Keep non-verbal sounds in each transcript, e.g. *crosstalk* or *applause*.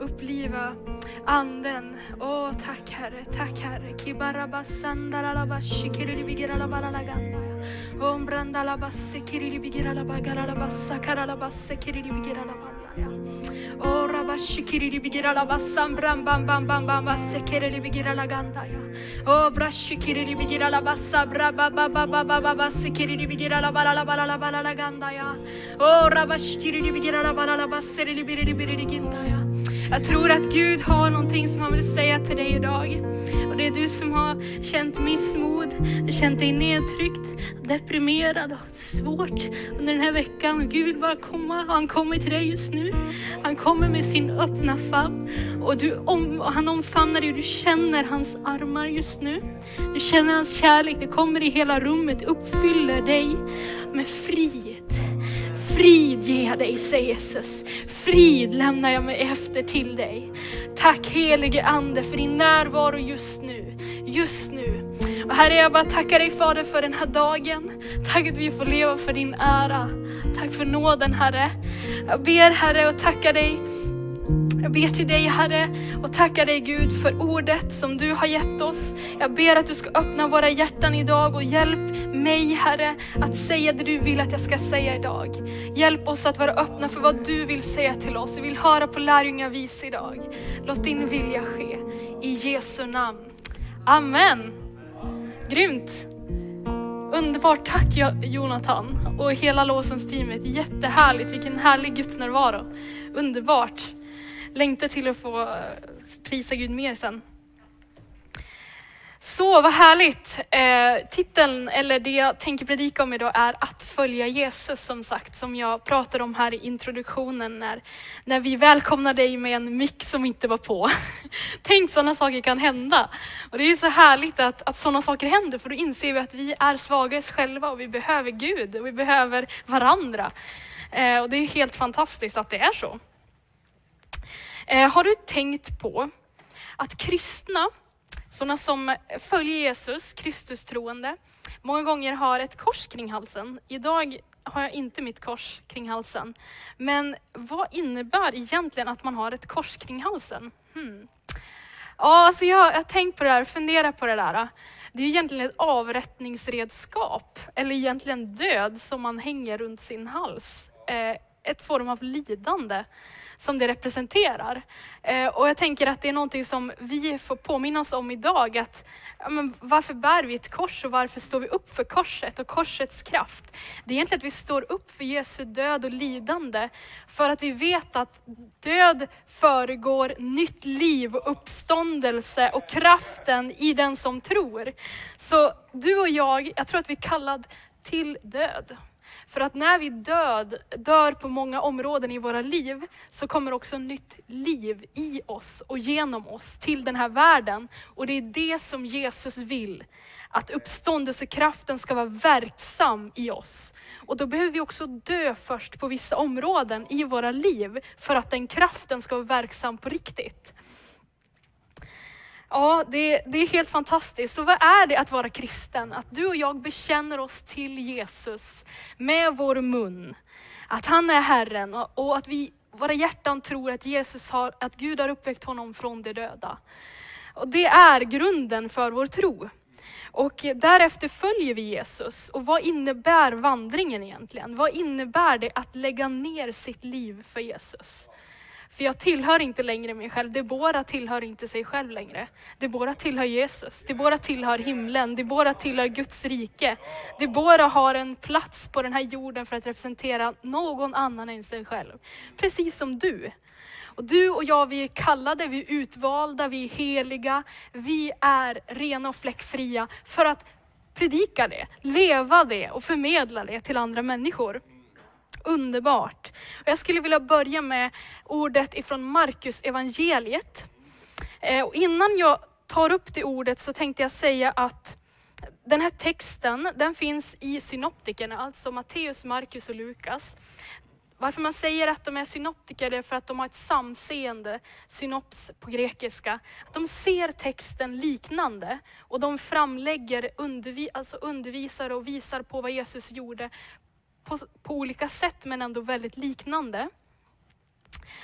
uppliva anden. Åh, tack Herre, tack Herre. Kibarabasandarabashi kirilibigiralabaralagandaya. Om brandalabasse kirilibigiralabagaralabassa karalabasse kirilibigiralabandaya. Åh, rabashi kirilibigiralabassan bram bam bam bam bam basse kirilibigiralagandaya. Åh, brashi kirilibigiralabassa brabababababababase kirilibigiralabaralabaralabaralagandaya. Åh, rabashi kirilibigiralabaralabasse kirilibirilibiririgindaya. Jag tror att Gud har någonting som han vill säga till dig idag. Och det är du som har känt missmod, känt dig nedtryckt, deprimerad och svårt under den här veckan. Gud vill bara komma, han kommer till dig just nu. Han kommer med sin öppna famn och, du om, och han omfamnar dig och du känner hans armar just nu. Du känner hans kärlek, det kommer i hela rummet, uppfyller dig med frihet. Frid ger jag dig, säger Jesus. Frid lämnar jag mig efter till dig. Tack helige Ande för din närvaro just nu. Just nu. Och Herre, jag bara tackar dig Fader för den här dagen. Tack att vi får leva för din ära. Tack för nåden Herre. Jag ber Herre och tackar dig jag ber till dig Herre och tackar dig Gud för ordet som du har gett oss. Jag ber att du ska öppna våra hjärtan idag och hjälp mig Herre att säga det du vill att jag ska säga idag. Hjälp oss att vara öppna för vad du vill säga till oss. Vi vill höra på lärjungavis idag. Låt din vilja ske. I Jesu namn. Amen. Grymt. Underbart, tack Jonathan och hela låsens teamet. Jättehärligt, vilken härlig Guds närvaro. Underbart längtar till att få eh, prisa Gud mer sen. Så vad härligt! Eh, titeln, eller det jag tänker predika om idag är att följa Jesus som sagt, som jag pratade om här i introduktionen när, när vi välkomnar dig med en mick som inte var på. *laughs* Tänk sådana saker kan hända. Och det är så härligt att, att sådana saker händer för då inser vi att vi är svaga i oss själva och vi behöver Gud och vi behöver varandra. Eh, och det är helt fantastiskt att det är så. Eh, har du tänkt på att kristna, sådana som följer Jesus, Kristus troende, många gånger har ett kors kring halsen. Idag har jag inte mitt kors kring halsen. Men vad innebär egentligen att man har ett kors kring halsen? Hmm. Ja, alltså jag, har tänkt på det här funderat på det där. Det är egentligen ett avrättningsredskap, eller egentligen död, som man hänger runt sin hals. Eh, ett form av lidande som det representerar. Eh, och jag tänker att det är någonting som vi får påminnas om idag, att ja, men varför bär vi ett kors och varför står vi upp för korset och korsets kraft? Det är egentligen att vi står upp för Jesu död och lidande, för att vi vet att död föregår nytt liv och uppståndelse och kraften i den som tror. Så du och jag, jag tror att vi är kallad till död. För att när vi död, dör på många områden i våra liv så kommer också nytt liv i oss och genom oss till den här världen. Och det är det som Jesus vill. Att uppståndelsekraften ska vara verksam i oss. Och då behöver vi också dö först på vissa områden i våra liv för att den kraften ska vara verksam på riktigt. Ja, det, det, är helt fantastiskt. Så vad är det att vara kristen? Att du och jag bekänner oss till Jesus med vår mun. Att han är Herren och, och att vi, våra hjärtan tror att, Jesus har, att Gud har uppväckt honom från de döda. Och det är grunden för vår tro. Och därefter följer vi Jesus. Och vad innebär vandringen egentligen? Vad innebär det att lägga ner sitt liv för Jesus? För jag tillhör inte längre mig själv. Debora tillhör inte sig själv längre. Debora tillhör Jesus. Debora tillhör himlen. Debora tillhör Guds rike. Debora har en plats på den här jorden för att representera någon annan än sig själv. Precis som du. Och du och jag, vi är kallade, vi är utvalda, vi är heliga. Vi är rena och fläckfria för att predika det, leva det och förmedla det till andra människor. Underbart. Och jag skulle vilja börja med ordet ifrån Markus evangeliet. Eh, och innan jag tar upp det ordet så tänkte jag säga att den här texten den finns i synoptikerna, alltså Matteus, Markus och Lukas. varför man säger att de är synoptiker är för att de har ett samseende, synops på grekiska. de ser texten liknande och de framlägger, undervi alltså undervisar och visar på vad Jesus gjorde på, på olika sätt men ändå väldigt liknande.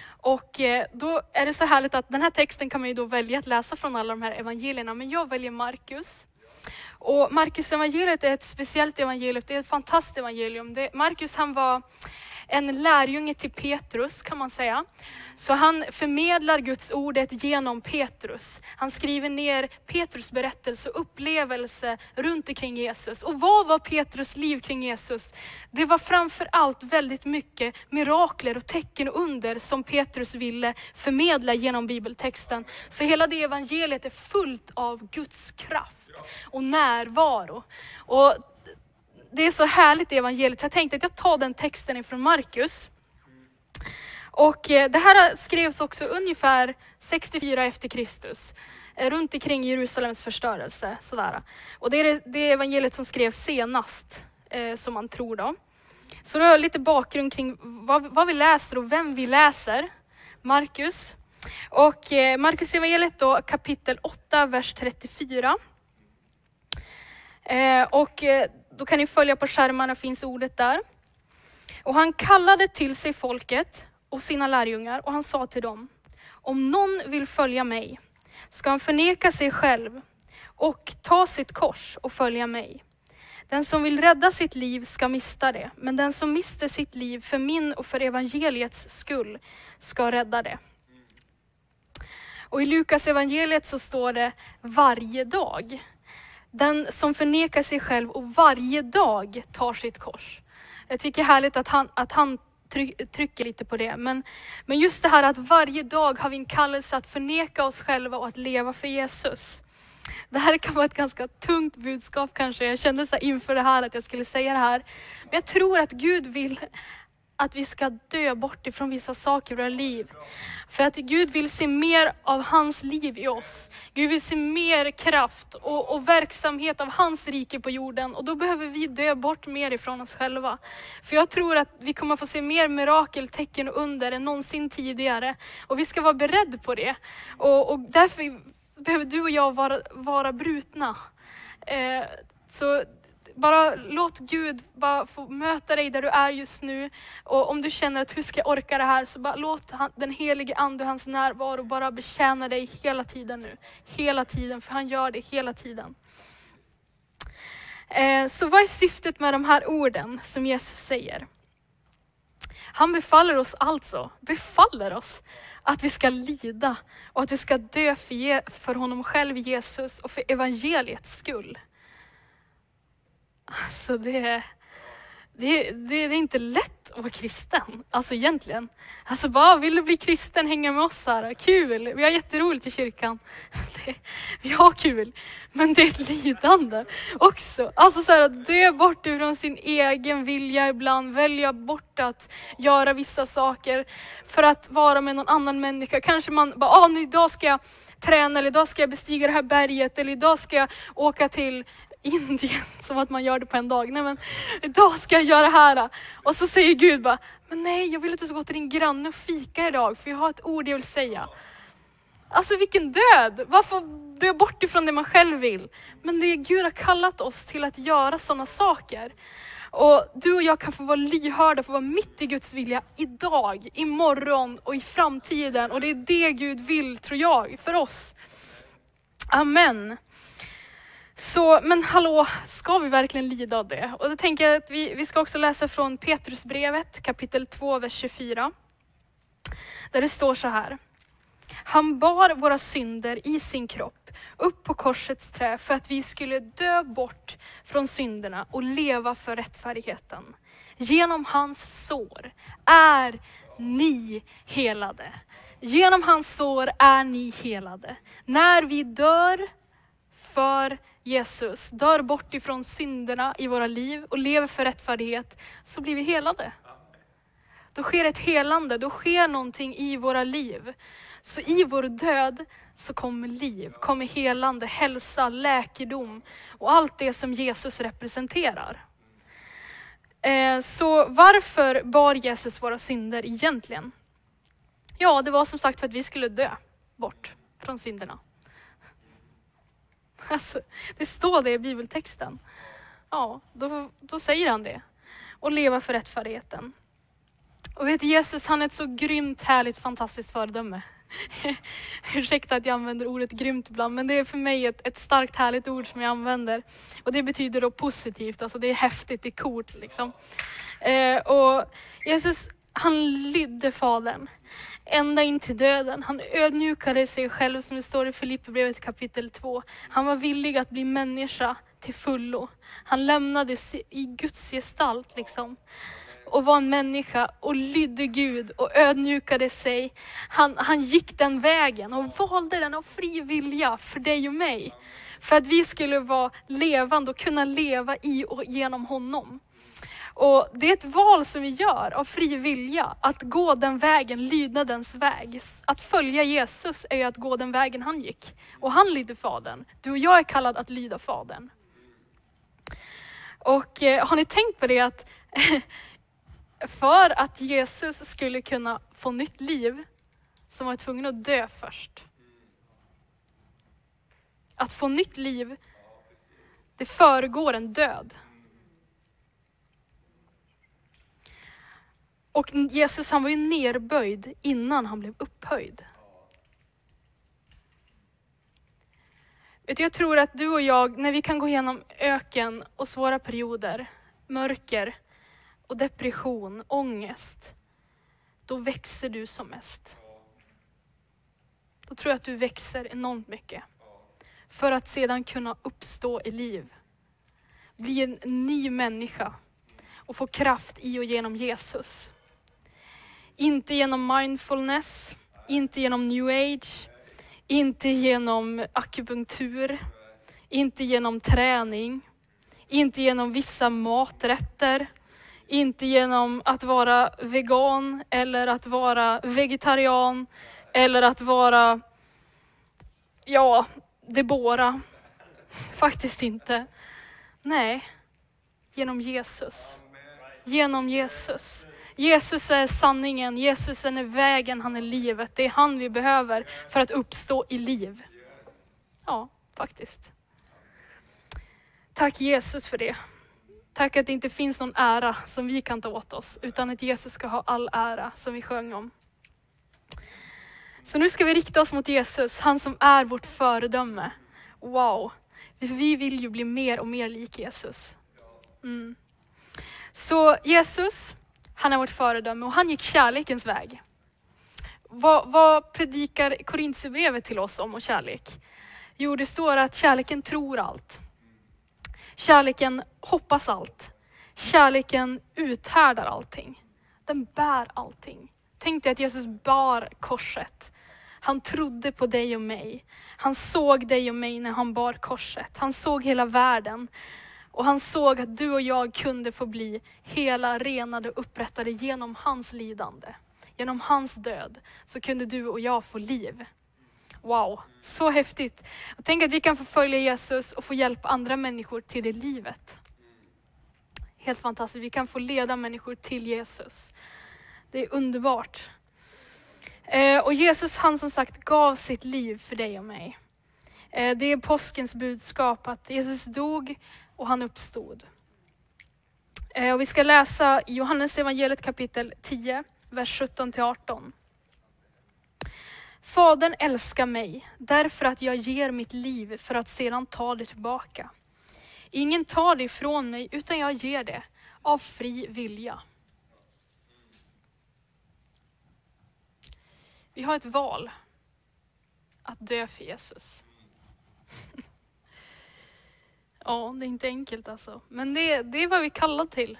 Och eh, då är det så härligt att den här texten kan man ju då välja att läsa från alla de här evangelierna, men jag väljer Markus. Och Markus evangeliet är ett speciellt evangelium, det är ett fantastiskt evangelium. Markus han var en lärjunge till Petrus kan man säga. Så han förmedlar Guds ordet genom Petrus. Han skriver ner Petrus berättelse och upplevelse runt omkring Jesus. Och vad var Petrus liv kring Jesus? Det var framför allt väldigt mycket mirakler och tecken och under som Petrus ville förmedla genom bibeltexten. Så hela det evangeliet är fullt av Guds kraft och närvaro. Och det är så härligt i evangeliet, jag tänkte att jag tar den texten ifrån Markus. Och eh, det här skrevs också ungefär 64 efter Kristus, eh, runt omkring Jerusalems förstörelse. Sådär. Och det är det, evangeliet som skrevs senast, eh, som man tror. Då. Så då har jag lite bakgrund kring vad, vad, vi läser och vem vi läser. Markus. Och Markus evangeliet då, kapitel 8, vers 34. Och då kan ni följa på skärmarna, finns ordet där. Och han kallade till sig folket och sina lärjungar och han sa till dem, om någon vill följa mig ska han förneka sig själv och ta sitt kors och följa mig. Den som vill rädda sitt liv ska mista det, men den som mister sitt liv för min och för evangeliets skull ska rädda det. Och i Lukas evangeliet så står det varje dag. Den som förnekar sig själv och varje dag tar sitt kors. Jag tycker det är härligt att han, att han trycker lite på det. Men, men just det här att varje dag har vi en kallelse att förneka oss själva och att leva för Jesus. Det här kan vara ett ganska tungt budskap kanske. Jag kände så inför det här att jag skulle säga det här. Men jag tror att Gud vill att vi ska dö bort ifrån vissa saker i våra liv. För att Gud vill se mer av hans liv i oss. Gud vill se mer kraft och, och, verksamhet av hans rike på jorden. Och då behöver vi dö bort mer ifrån oss själva. För jag tror att vi kommer få se mer mirakel, tecken och under än någonsin tidigare. Och vi ska vara beredda på det. Och, och därför behöver du och jag vara, vara brutna. Eh, så bara låt Gud bara få möta dig där du är just nu. Och om du känner att hur ska jag orka det här, så bara låt den helige Ande och hans närvaro bara betjäna dig hela tiden nu. Hela tiden, för han gör det hela tiden. Eh, så vad är syftet med de här orden som Jesus säger? Han befaller oss alltså, befaller oss att vi ska lida och att vi ska dö för honom själv, Jesus, och för evangeliets skull. Alltså det, det, det, det, är inte lätt att vara kristen, alltså egentligen. Alltså bara, vill du bli kristen, hänga med oss här, kul, vi har jätteroligt i kyrkan. *laughs* Det, vi har kul, men det är ett lidande också. Alltså så här, att dö bort ifrån sin egen vilja ibland, välja bort att göra vissa saker för att vara med någon annan människa. Kanske man bara, ah, nu, idag ska jag träna, eller idag ska jag bestiga det här berget, eller idag ska jag åka till Indien, *laughs* som att man gör det på en dag. Nej men, idag ska jag göra det här. Och så säger Gud bara, men nej jag vill att du ska gå till din granne och fika idag, för jag har ett ord jag vill säga. Alltså vilken död! Varför dö bort ifrån det man själv vill? Men det Gud har kallat oss till att göra sådana saker. Och du och jag kan få vara lyhörda, få vara mitt i Guds vilja idag, imorgon och i framtiden. Och det är det Gud vill, tror jag, för oss. Amen. Så, men hallå, ska vi verkligen lida av det? Och då tänker jag att vi, vi ska också läsa från Petrusbrevet kapitel 2, vers 24. Där det står så här. Han bar våra synder i sin kropp upp på korsets trä för att vi skulle dö bort från synderna och leva för rättfärdigheten. Genom hans sår är ni helade. Genom hans sår är ni helade. När vi dör för Jesus, dör bort ifrån synderna i våra liv och lever för rättfärdighet, så blir vi helade. Då sker ett helande, då sker någonting i våra liv. Så i vår död så kommer liv, kommer helande, hälsa, läkedom och allt det som Jesus representerar. Eh, så varför bar Jesus våra synder egentligen? Ja, det var som sagt för att vi skulle dö bort från synderna. Alltså, det står det i bibeltexten. Ja, då, då säger han det. Och leva för rättfärdigheten. Och vet Jesus, han är ett så grymt, härligt, fantastiskt föredöme. *laughs* Ursäkta att jag använder ordet grymt ibland, men det är för mig ett, ett starkt, härligt ord som jag använder. Och det betyder då positivt, alltså det är häftigt, det är coolt. Liksom. Eh, och Jesus, han lydde Fadern ända in till döden. Han ödmjukade sig själv som det står i Filipperbrevet kapitel 2. Han var villig att bli människa till fullo. Han lämnade i Guds gestalt liksom och var en människa och lydde Gud och ödmjukade sig. Han, han gick den vägen och valde den av fri vilja för dig och mig. För att vi skulle vara levande och kunna leva i och genom honom. Och Det är ett val som vi gör av fri vilja, att gå den vägen, lydnadens väg. Att följa Jesus är ju att gå den vägen han gick. Och han lydde Fadern. Du och jag är kallad att lyda Fadern. Och eh, har ni tänkt på det att *laughs* för att Jesus skulle kunna få nytt liv så var han tvungen att dö först. Att få nytt liv, det föregår en död. Och Jesus han var ju nerböjd innan han blev upphöjd. Vet du, Jag tror att du och jag, när vi kan gå igenom öken och svåra perioder, mörker och depression, ångest, då växer du som mest. Då tror jag att du växer enormt mycket. För att sedan kunna uppstå i liv. Bli en ny människa och få kraft i och genom Jesus. Inte genom mindfulness, inte genom new age, inte genom akupunktur, inte genom träning, inte genom vissa maträtter, inte genom att vara vegan eller att vara vegetarian eller att vara, ja, Debora. *laughs* Faktiskt inte. Nej, genom Jesus. Genom Jesus. Jesus är sanningen, Jesus är vägen, han är livet. Det är han vi behöver för att uppstå i liv. Ja, faktiskt. Tack Jesus för det. Tack att det inte finns någon ära som vi kan ta åt oss, utan att Jesus ska ha all ära som vi sjöng om. Så nu ska vi rikta oss mot Jesus, han som är vårt föredöme. Wow, vi vill ju bli mer och mer lik Jesus. Mm. Så Jesus, han är vårt föredöme och han gick kärlekens väg. Vad, vad predikar Korintierbrevet till oss om och kärlek? Jo, det står att kärleken tror allt. Kärleken hoppas allt. Kärleken uthärdar allting. Den bär allting. Tänk dig att Jesus bar korset. Han trodde på dig och mig. Han såg dig och mig när han bar korset. Han såg hela världen. Och han såg att du och jag kunde få bli hela, renade och upprättade genom hans lidande. Genom hans död så kunde du och jag få liv. Wow, så häftigt. Och tänk att vi kan få följa Jesus och få hjälpa andra människor till det livet. Helt fantastiskt. Vi kan få leda människor till Jesus. Det är underbart. Eh, och Jesus han som sagt gav sitt liv för dig och mig. Eh, det är påskens budskap att Jesus dog och han uppstod. Eh, och vi ska läsa Johannes evangeliet kapitel 10, vers 17 till 18. Fadern älskar mig därför att jag ger mitt liv för att sedan ta det tillbaka. Ingen tar det ifrån mig utan jag ger det av fri vilja. Vi har ett val att dö för Jesus. *laughs* ja, det är inte enkelt alltså. Men det, det är vad vi kallar till.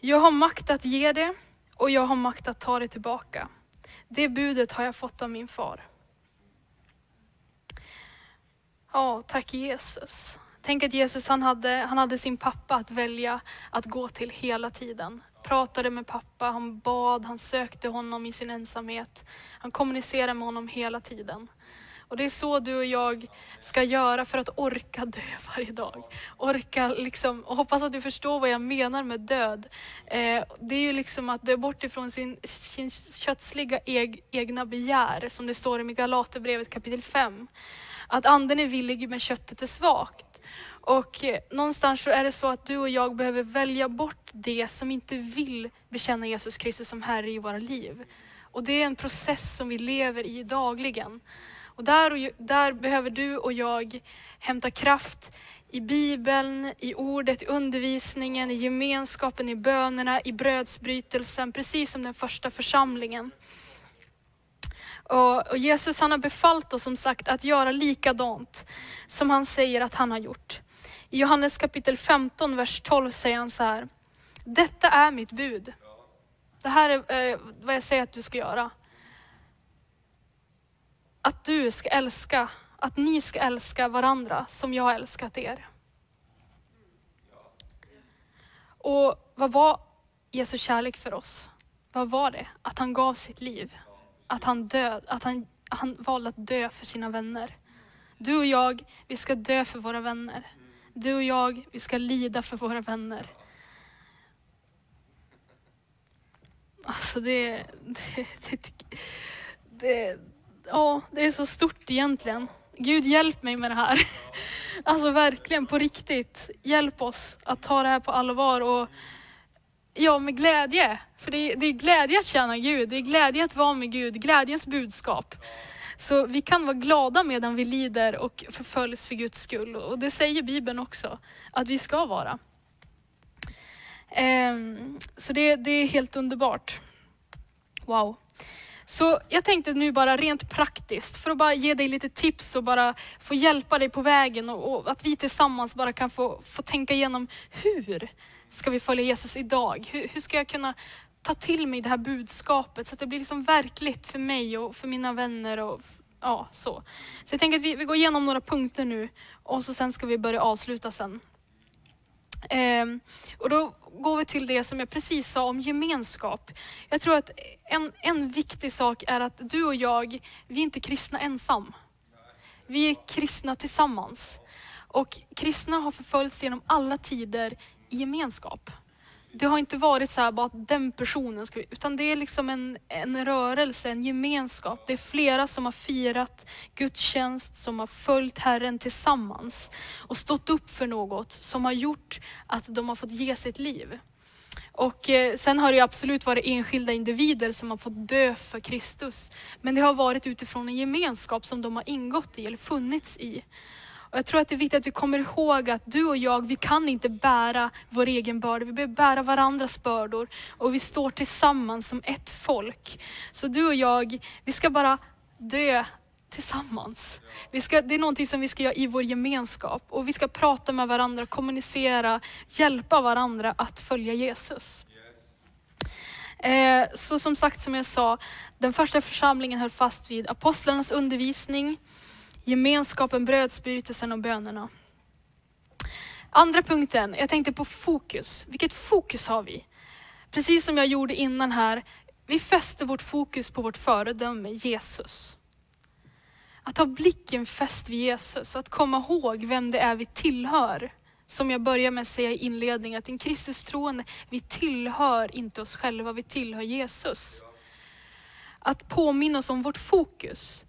Jag har makt att ge det och jag har makt att ta det tillbaka. Det budet har jag fått av min far. Ja, tack Jesus. Tänk att Jesus han hade, han hade sin pappa att välja att gå till hela tiden. Pratade med pappa, han bad, han sökte honom i sin ensamhet. Han kommunicerade med honom hela tiden. Och det är så du och jag ska göra för att orka dö varje dag. Orka liksom, och hoppas att du förstår vad jag menar med död. Eh, det är ju liksom att dö bort ifrån sin, sin kötsliga eg, egna begär, som det står i Galaterbrevet kapitel 5. Att anden är villig men köttet är svagt. Och eh, någonstans så är det så att du och jag behöver välja bort det som inte vill bekänna Jesus Kristus som Herre i våra liv. Och det är en process som vi lever i dagligen. Och där, och, där behöver du och jag hämta kraft i Bibeln, i ordet, i undervisningen, i gemenskapen, i bönerna, i brödsbrytelsen, precis som den första församlingen. Och, och Jesus han har befallt oss som sagt att göra likadant som han säger att han har gjort. I Johannes kapitel 15, vers 12 säger han så här. Detta är mitt bud. Det här är eh, vad jag säger att du ska göra. Att du ska älska, att ni ska älska varandra som jag har älskat er. Och vad var Jesu kärlek för oss? Vad var det? Att han gav sitt liv. Att han, död, att han, han valde att dö för sina vänner. Du och jag, vi ska dö för våra vänner. Du och jag, vi ska lida för våra vänner. Alltså det, *laughs* det, det, det, ja, det är så stort egentligen. Gud hjälp mig med det här. *laughs* Alltså verkligen på riktigt. Hjälp oss att ta det här på allvar och ja, med glädje. För det är, det är glädje att tjäna Gud, det är glädje att vara med Gud, glädjens budskap. Så vi kan vara glada medan vi lider och förföljs för Guds skull. Och det säger Bibeln också, att vi ska vara. Ehm, så det, det är helt underbart. Wow. Så jag tänkte nu bara rent praktiskt, för att bara ge dig lite tips och bara få hjälpa dig på vägen och, och, att vi tillsammans bara kan få, få tänka igenom hur ska vi följa Jesus idag? Hur, hur ska jag kunna ta till mig det här budskapet så att det blir liksom verkligt för mig och för mina vänner och ja, så. Så jag tänker att vi, vi går igenom några punkter nu och så sen ska vi börja avsluta sen. Um, och då går vi till det som jag precis sa om gemenskap. Jag tror att en, en viktig sak är att du och jag, vi är inte kristna ensam. Vi är kristna tillsammans. Och kristna har förföljts genom alla tider i gemenskap det har inte varit så här bara att den personen ska, utan det är liksom en, en rörelse, en gemenskap. Det är flera som har firat gudstjänst, som har följt Herren tillsammans och stått upp för något som har gjort att de har fått ge sitt liv. Och eh, sen har det absolut varit enskilda individer som har fått dö för Kristus. Men det har varit utifrån en gemenskap som de har ingått i eller funnits i. Och jag tror att det är viktigt att vi kommer ihåg att du och jag, vi kan inte bära vår egen börda. Vi behöver bära varandras bördor och vi står tillsammans som ett folk. Så du och jag, vi ska bara dö tillsammans. Vi ska, det är någonting som vi ska göra i vår gemenskap och vi ska prata med varandra, kommunicera, hjälpa varandra att följa Jesus. Eh, så som sagt, som jag sa, den första församlingen höll fast vid apostlarnas undervisning, gemenskapen, brödsbrytelsen och bönerna. Andra punkten, jag tänkte på fokus. Vilket fokus har vi? Precis som jag gjorde innan här, vi fäster vårt fokus på vårt föredöme Jesus. Att ha blicken fäst vid Jesus, att komma ihåg vem det är vi tillhör. Som jag började med att säga i inledningen, att en Kristus troende, vi tillhör inte oss själva, vi tillhör Jesus. Att påminna oss om vårt fokus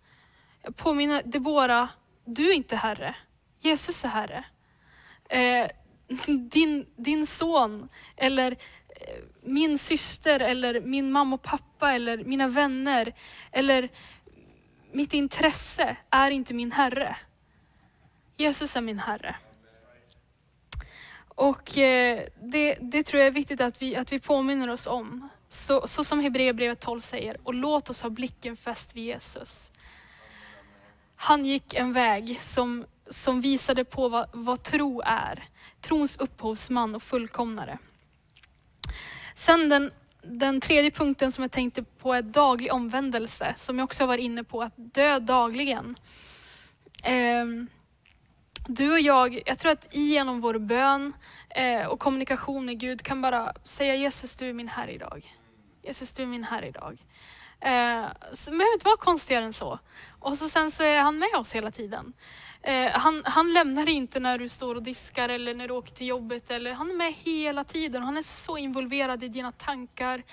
påminna Debora, du är inte Herre. Jesus är Herre. Eh, *laughs* din, din son, eller eh, min syster, eller min mamma och pappa, eller mina vänner, eller mitt intresse är inte min Herre. Jesus är min Herre. Och eh, det, det tror jag är viktigt att vi, att vi påminner oss om. Så, så som Hebreerbrevet 12 säger, och låt oss ha blicken fäst vid Jesus. Han gick en väg som, som visade på vad, vad tro är. Trons upphovsman och fullkomnare. Sen den, den tredje punkten som jag tänkte på är daglig omvändelse, som jag också var inne på, att dö dagligen. Eh, du och jag, jag tror att genom vår bön eh, och kommunikation med Gud kan bara säga Jesus du är min Herre idag. Jesus du är min Herre idag. Eh, så det behöver inte vara konstigare än så. Och så sen så är han med oss hela tiden. Eh, han, han lämnar dig inte när du står och diskar eller när du åker till jobbet. Eller, han är med hela tiden. Han är så involverad i dina tankar,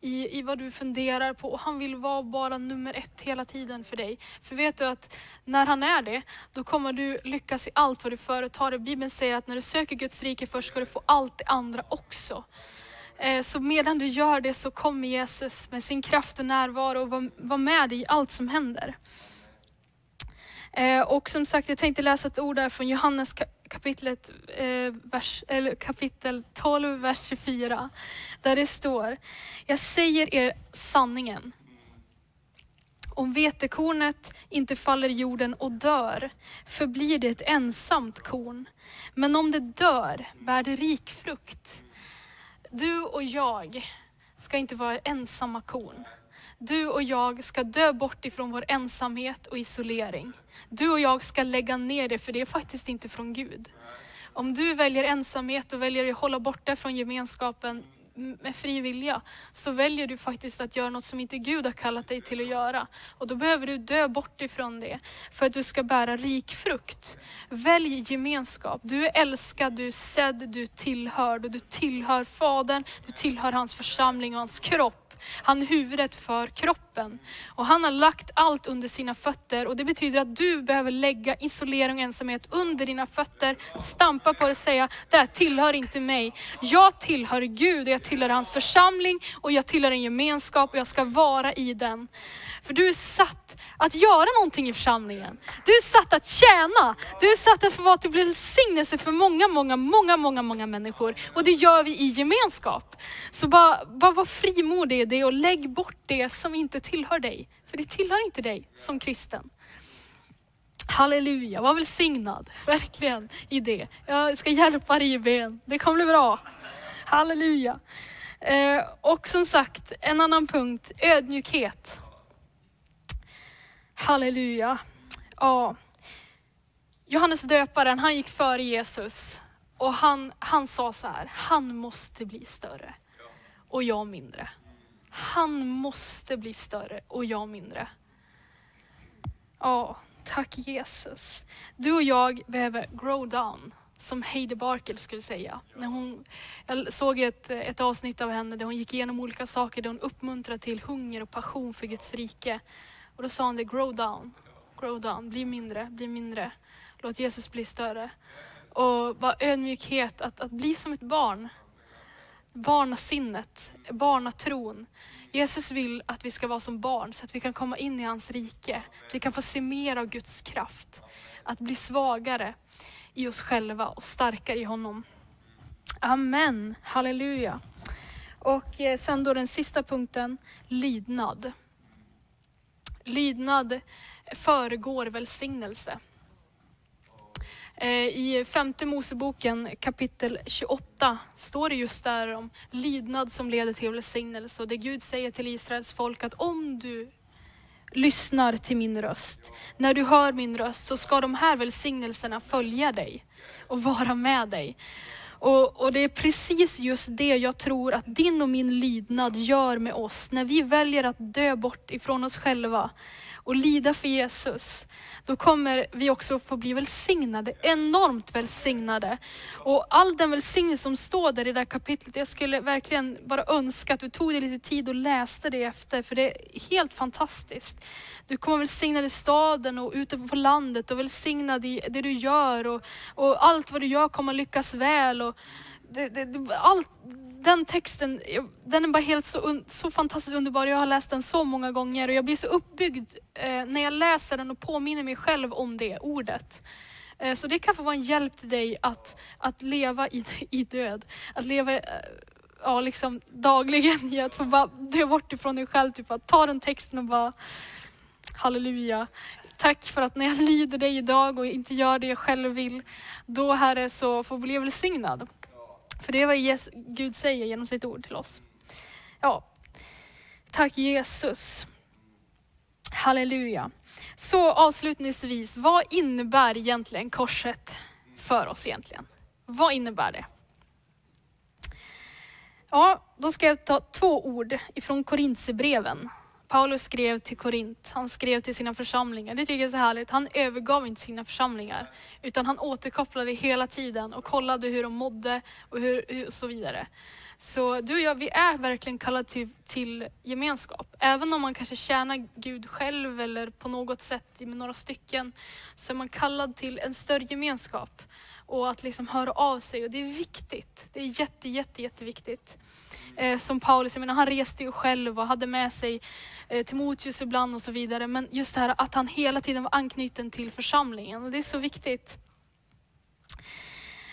i, i vad du funderar på. Och Han vill vara bara nummer ett hela tiden för dig. För vet du att när han är det, då kommer du lyckas i allt vad du företar dig. Bibeln säger att när du söker Guds rike först ska du få allt det andra också. Eh, så medan du gör det så kommer Jesus med sin kraft och närvaro och vara med dig i allt som händer. Eh, och som sagt, jag tänkte läsa ett ord där från Johannes kapitlet, eh, vers, eller kapitel 12, vers 24. Där det står, jag säger er sanningen. Om vetekornet inte faller i jorden och dör, förblir det ett ensamt korn. Men om det dör, bär det rik frukt. Du och jag ska inte vara ensamma korn. Du och jag ska dö bort ifrån vår ensamhet och isolering. Du och jag ska lägga ner det, för det är faktiskt inte från Gud. Om du väljer ensamhet och väljer att hålla borta från gemenskapen med fri vilja, så väljer du faktiskt att göra något som inte Gud har kallat dig till att göra. Och då behöver du dö bort ifrån det, för att du ska bära rik frukt. Välj gemenskap. Du är älskad, du är sedd, du är tillhörd och du tillhör Fadern, du tillhör hans församling och hans kropp. Han är huvudet för kroppen. Och han har lagt allt under sina fötter och det betyder att du behöver lägga isolering och ensamhet under dina fötter, stampa på det och säga, det här tillhör inte mig. Jag tillhör Gud och jag tillhör hans församling och jag tillhör en gemenskap och jag ska vara i den. För du är satt att göra någonting i församlingen. Du är satt att tjäna. Du är satt att få vara till välsignelse för många, många, många, många, många människor. Och det gör vi i gemenskap. Så bara, bara var frimodig i det och lägg bort det som inte tillhör dig. För det tillhör inte dig som kristen. Halleluja, var välsignad, verkligen i det. Jag ska hjälpa dig i ben, det kommer bli bra. Halleluja. Eh, och som sagt, en annan punkt, ödmjukhet. Halleluja. Ja. Johannes döparen, han gick före Jesus och han, han sa så här, han måste bli större och jag mindre. Han måste bli större och jag mindre. Ja, tack Jesus. Du och jag behöver grow down, som Heidi Barkel skulle säga. När hon, jag såg ett, ett avsnitt av henne där hon gick igenom olika saker, där hon uppmuntrar till hunger och passion för Guds rike. Och då sa hon det, grow down, grow down, bli mindre, bli mindre. Låt Jesus bli större. Och bara ödmjukhet, att, att bli som ett barn. Barnasinnet, barnatron. Jesus vill att vi ska vara som barn så att vi kan komma in i hans rike. Att vi kan få se mer av Guds kraft. Att bli svagare i oss själva och starkare i honom. Amen, halleluja. Och eh, sen då den sista punkten, lydnad. Lydnad föregår välsignelse. Eh, I femte Moseboken kapitel 28 står det just där om lydnad som leder till välsignelse. Och det Gud säger till Israels folk att om du lyssnar till min röst, när du hör min röst så ska de här välsignelserna följa dig och vara med dig. Och, och, det är precis just det jag tror att din och min lydnad gör med oss. När vi väljer att dö bort ifrån oss själva och lida för Jesus, då kommer vi också få bli välsignade, enormt välsignade. Och all den välsignelse som står där i det här kapitlet, jag skulle verkligen bara önska att du tog dig lite tid och läste det efter, för det är helt fantastiskt. Du kommer välsignad i staden och ute på landet och välsignad i det du gör och, och allt vad du gör kommer lyckas väl. Och det, det, allt, den texten, den är bara helt så, så fantastiskt underbar. Jag har läst den så många gånger och jag blir så uppbyggd eh, när jag läser den och påminner mig själv om det ordet. Eh, så det kan få vara en hjälp till dig att, att leva i, *laughs* i död. Att leva eh, ja, liksom dagligen i att få bara dö bort ifrån dig själv. Typ att ta den texten och bara halleluja. Tack för att när jag *laughs* lyder dig idag och inte gör det jag själv vill, då Herre så får jag bli välsignad. För det är vad Gud säger genom sitt ord till oss. Ja, tack Jesus. Halleluja. Så avslutningsvis, vad innebär egentligen korset för oss egentligen? Vad innebär det? Ja, då ska jag ta två ord ifrån Korintierbreven. Paulus skrev till Korint, han skrev till sina församlingar. Det tycker jag är så härligt. Han övergav inte sina församlingar, utan han återkopplade hela tiden och kollade hur de mådde och hur, och så vidare. Så du och jag, vi är verkligen kallade till, till gemenskap. Även om man kanske tjänar Gud själv eller på något sätt med några stycken, så är man kallad till en större gemenskap och att liksom höra av sig. Och det är viktigt. Det är jätte, jätte, jätteviktigt. Eh, som Paulus, jag menar, han reste ju själv och hade med sig eh, Timoteus ibland och så vidare. Men just det här att han hela tiden var anknuten till församlingen och det är så viktigt.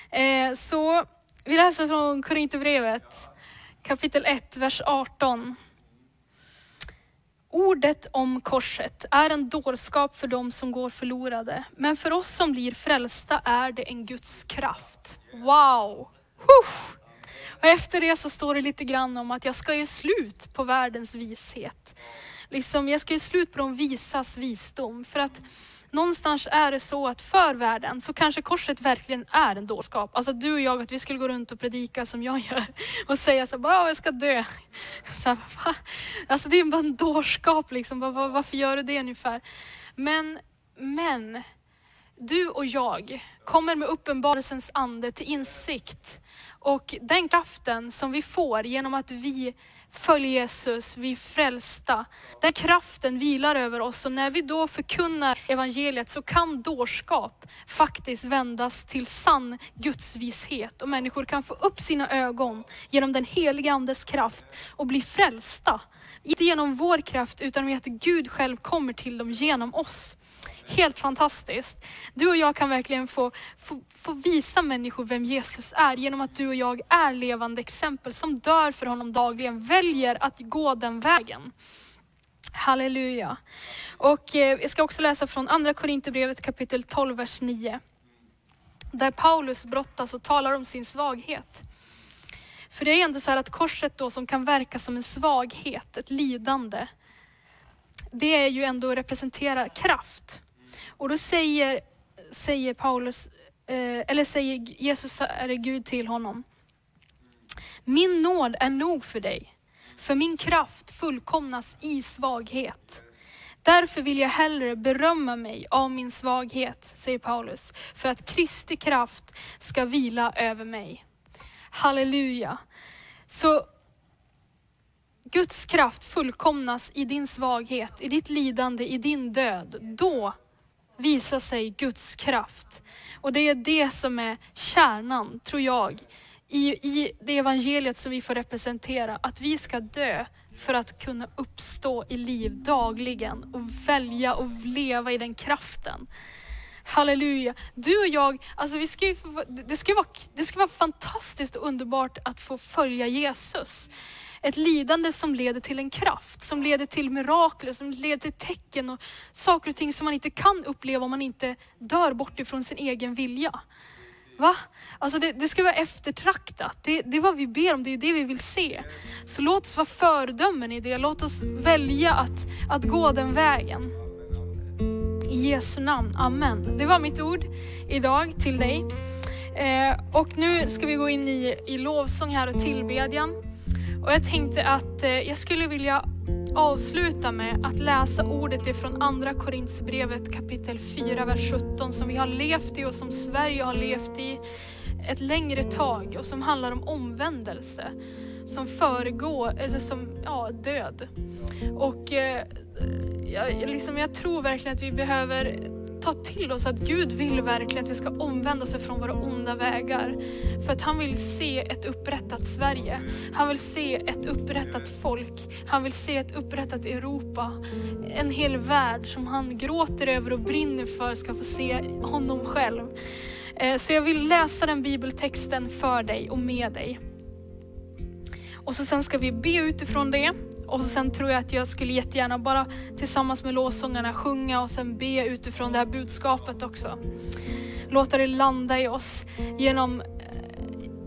Eh, så vi läser från Korinthierbrevet kapitel 1, vers 18. Ordet om korset är en dårskap för dem som går förlorade, men för oss som blir frälsta är det en Guds kraft. Wow! Huff! Och efter det så står det lite grann om att jag ska ge slut på världens vishet. Liksom, jag ska ge slut på de visas visdom. För att någonstans är det så att för världen så kanske korset verkligen är en dårskap. Alltså du och jag, att vi skulle gå runt och predika som jag gör *laughs* och säga så bara, jag ska dö. *laughs* Så här, alltså det är bara en dårskap liksom. Varför gör du det ungefär? Men, men, du och jag kommer med uppenbarelsens ande till insikt och den kraften som vi får genom att vi följer Jesus, vi är frälsta. Den kraften vilar över oss och när vi då förkunnar evangeliet så kan dårskap faktiskt vändas till sann gudsvishet och människor kan få upp sina ögon genom den heliga Andes kraft och bli frälsta. Inte genom vår kraft utan med att Gud själv kommer till dem genom oss. Helt fantastiskt. Du och jag kan verkligen få, få, få, visa människor vem Jesus är genom att du och jag är levande exempel som dör för honom dagligen, väljer att gå den vägen. Halleluja. Och eh, jag ska också läsa från andra Korinthierbrevet kapitel 12, vers 9. Där Paulus brottas och talar om sin svaghet. För det är ändå så här att korset då som kan verka som en svaghet, ett lidande, det är ju ändå representerar kraft. Och då säger, säger Paulus, eh, eller säger Jesus, eh, eller Gud till honom. Min nåd är nog för dig, för min kraft fullkomnas i svaghet. Därför vill jag hellre berömma mig av min svaghet, säger Paulus, för att Kristi kraft ska vila över mig. Halleluja. Så Guds kraft fullkomnas i din svaghet, i ditt lidande, i din död. Då visar sig Guds kraft. Och det är det som är kärnan, tror jag, i, i det evangeliet som vi får representera. Att vi ska dö för att kunna uppstå i liv dagligen och välja och leva i den kraften. Halleluja. Du och jag, alltså vi ska ju, det, ska vara, det ska vara fantastiskt och underbart att få följa Jesus. Ett lidande som leder till en kraft, som leder till mirakler, som leder till tecken och saker och ting som man inte kan uppleva om man inte dör bort ifrån sin egen vilja. Va? Alltså det, det ska vara eftertraktat. Det, det är vad vi ber om, det är det vi vill se. Så låt oss vara föredömen i det. Låt oss välja att, att gå den vägen. I Jesu namn, Amen. Det var mitt ord idag till dig. Eh, och nu ska vi gå in i, i lovsång här och tillbedjan. Och jag tänkte att eh, jag skulle vilja avsluta med att läsa ordet ifrån andra Korinthierbrevet kapitel 4, vers 17 som vi har levt i och som Sverige har levt i ett längre tag och som handlar om omvändelse som föregår, eller som, ja, död. Och eh, jag, liksom, jag tror verkligen att vi behöver ta till oss att Gud vill verkligen att vi ska omvända oss från våra onda vägar. För att han vill se ett upprättat Sverige. Han vill se ett upprättat folk. Han vill se ett upprättat Europa. En hel värld som han gråter över och brinner för ska få se honom själv. Eh, så jag vill läsa den bibeltexten för dig och med dig. Och så sen ska vi be utifrån det och sen tror jag att jag skulle jättegärna bara tillsammans med låsångarna sjunga och sen be utifrån det här budskapet också. Låta det landa i oss genom, eh,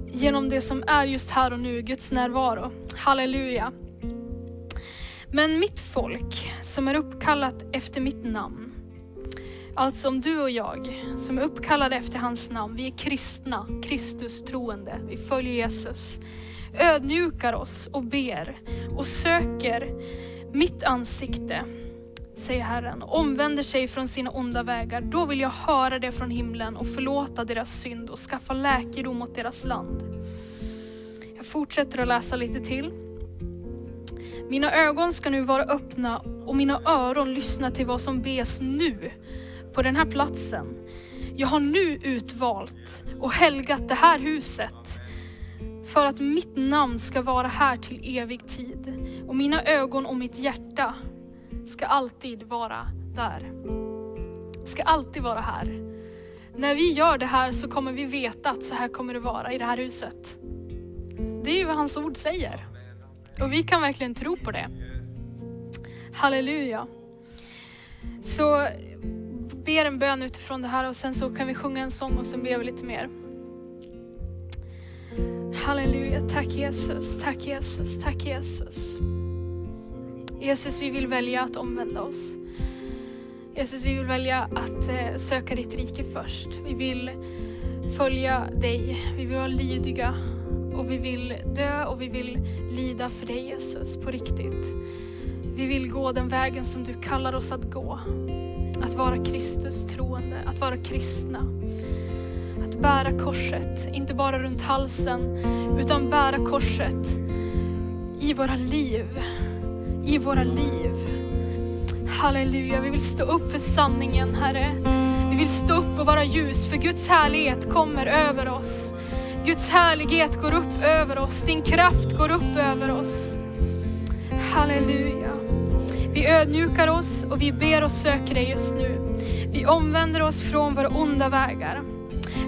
genom det som är just här och nu, Guds närvaro. Halleluja. Men mitt folk som är uppkallat efter mitt namn, alltså om du och jag som är uppkallade efter hans namn, vi är kristna, Kristus troende, vi följer Jesus ödmjukar oss och ber och söker mitt ansikte, säger Herren, omvänder sig från sina onda vägar, då vill jag höra det från himlen och förlåta deras synd och skaffa läkedom åt deras land. Jag fortsätter att läsa lite till. Mina ögon ska nu vara öppna och mina öron lyssna till vad som bes nu på den här platsen. Jag har nu utvalt och helgat det här huset för att mitt namn ska vara här till evig tid och mina ögon och mitt hjärta ska alltid vara där. Ska alltid vara här. När vi gör det här så kommer vi veta att så här kommer det vara i det här huset. Det är ju vad hans ord säger. Och vi kan verkligen tro på det. Halleluja. Så ber en bön utifrån det här och sen så kan vi sjunga en sång och sen ber vi lite mer. Halleluja, tack Jesus, tack Jesus, tack Jesus. Jesus, vi vill välja att omvända oss. Jesus, vi vill välja att eh, söka ditt rike först. Vi vill följa dig, vi vill vara lydiga och vi vill dö och vi vill lida för dig Jesus, på riktigt. Vi vill gå den vägen som du kallar oss att gå. Att vara Kristus troende, att vara kristna. Att bära korset, inte bara runt halsen, utan bära korset i våra liv. I våra liv. Halleluja, vi vill stå upp för sanningen Herre. Vi vill stå upp och vara ljus, för Guds härlighet kommer över oss. Guds härlighet går upp över oss, din kraft går upp över oss. Halleluja. Vi ödmjukar oss och vi ber och söker dig just nu. Vi omvänder oss från våra onda vägar.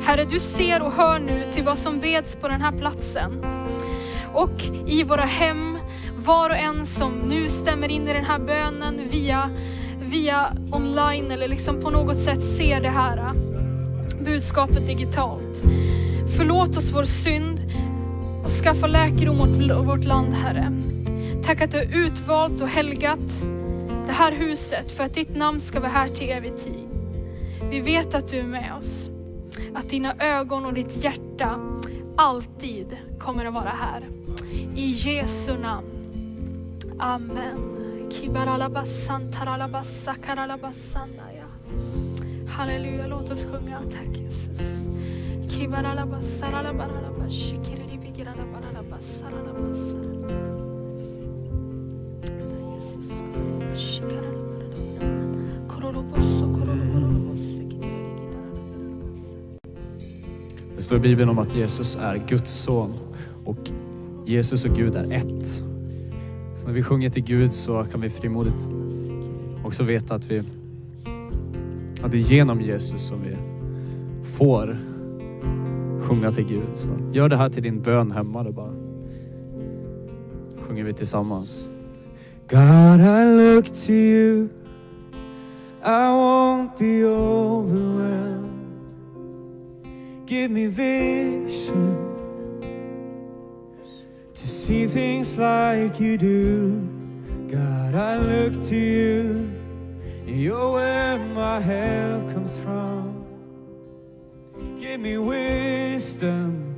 Herre, du ser och hör nu till vad som beds på den här platsen. Och i våra hem, var och en som nu stämmer in i den här bönen via, via online eller liksom på något sätt ser det här äh, budskapet digitalt. Förlåt oss vår synd och skaffa läkedom åt vårt land, Herre. Tack att du har utvalt och helgat det här huset för att ditt namn ska vara här till evig tid. Vi vet att du är med oss. Att dina ögon och ditt hjärta alltid kommer att vara här. I Jesu namn. Amen. Halleluja, låt oss sjunga. Tack Jesus. Det står i Bibeln om att Jesus är Guds son och Jesus och Gud är ett. Så när vi sjunger till Gud så kan vi frimodigt också veta att, vi, att det är genom Jesus som vi får sjunga till Gud. Så gör det här till din bön hemma då bara. Sjunger vi tillsammans. God I look to you I won't be overwhelmed Give me vision to see things like you do. God, I look to you, you're where my help comes from. Give me wisdom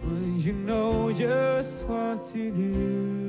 when you know just what to do.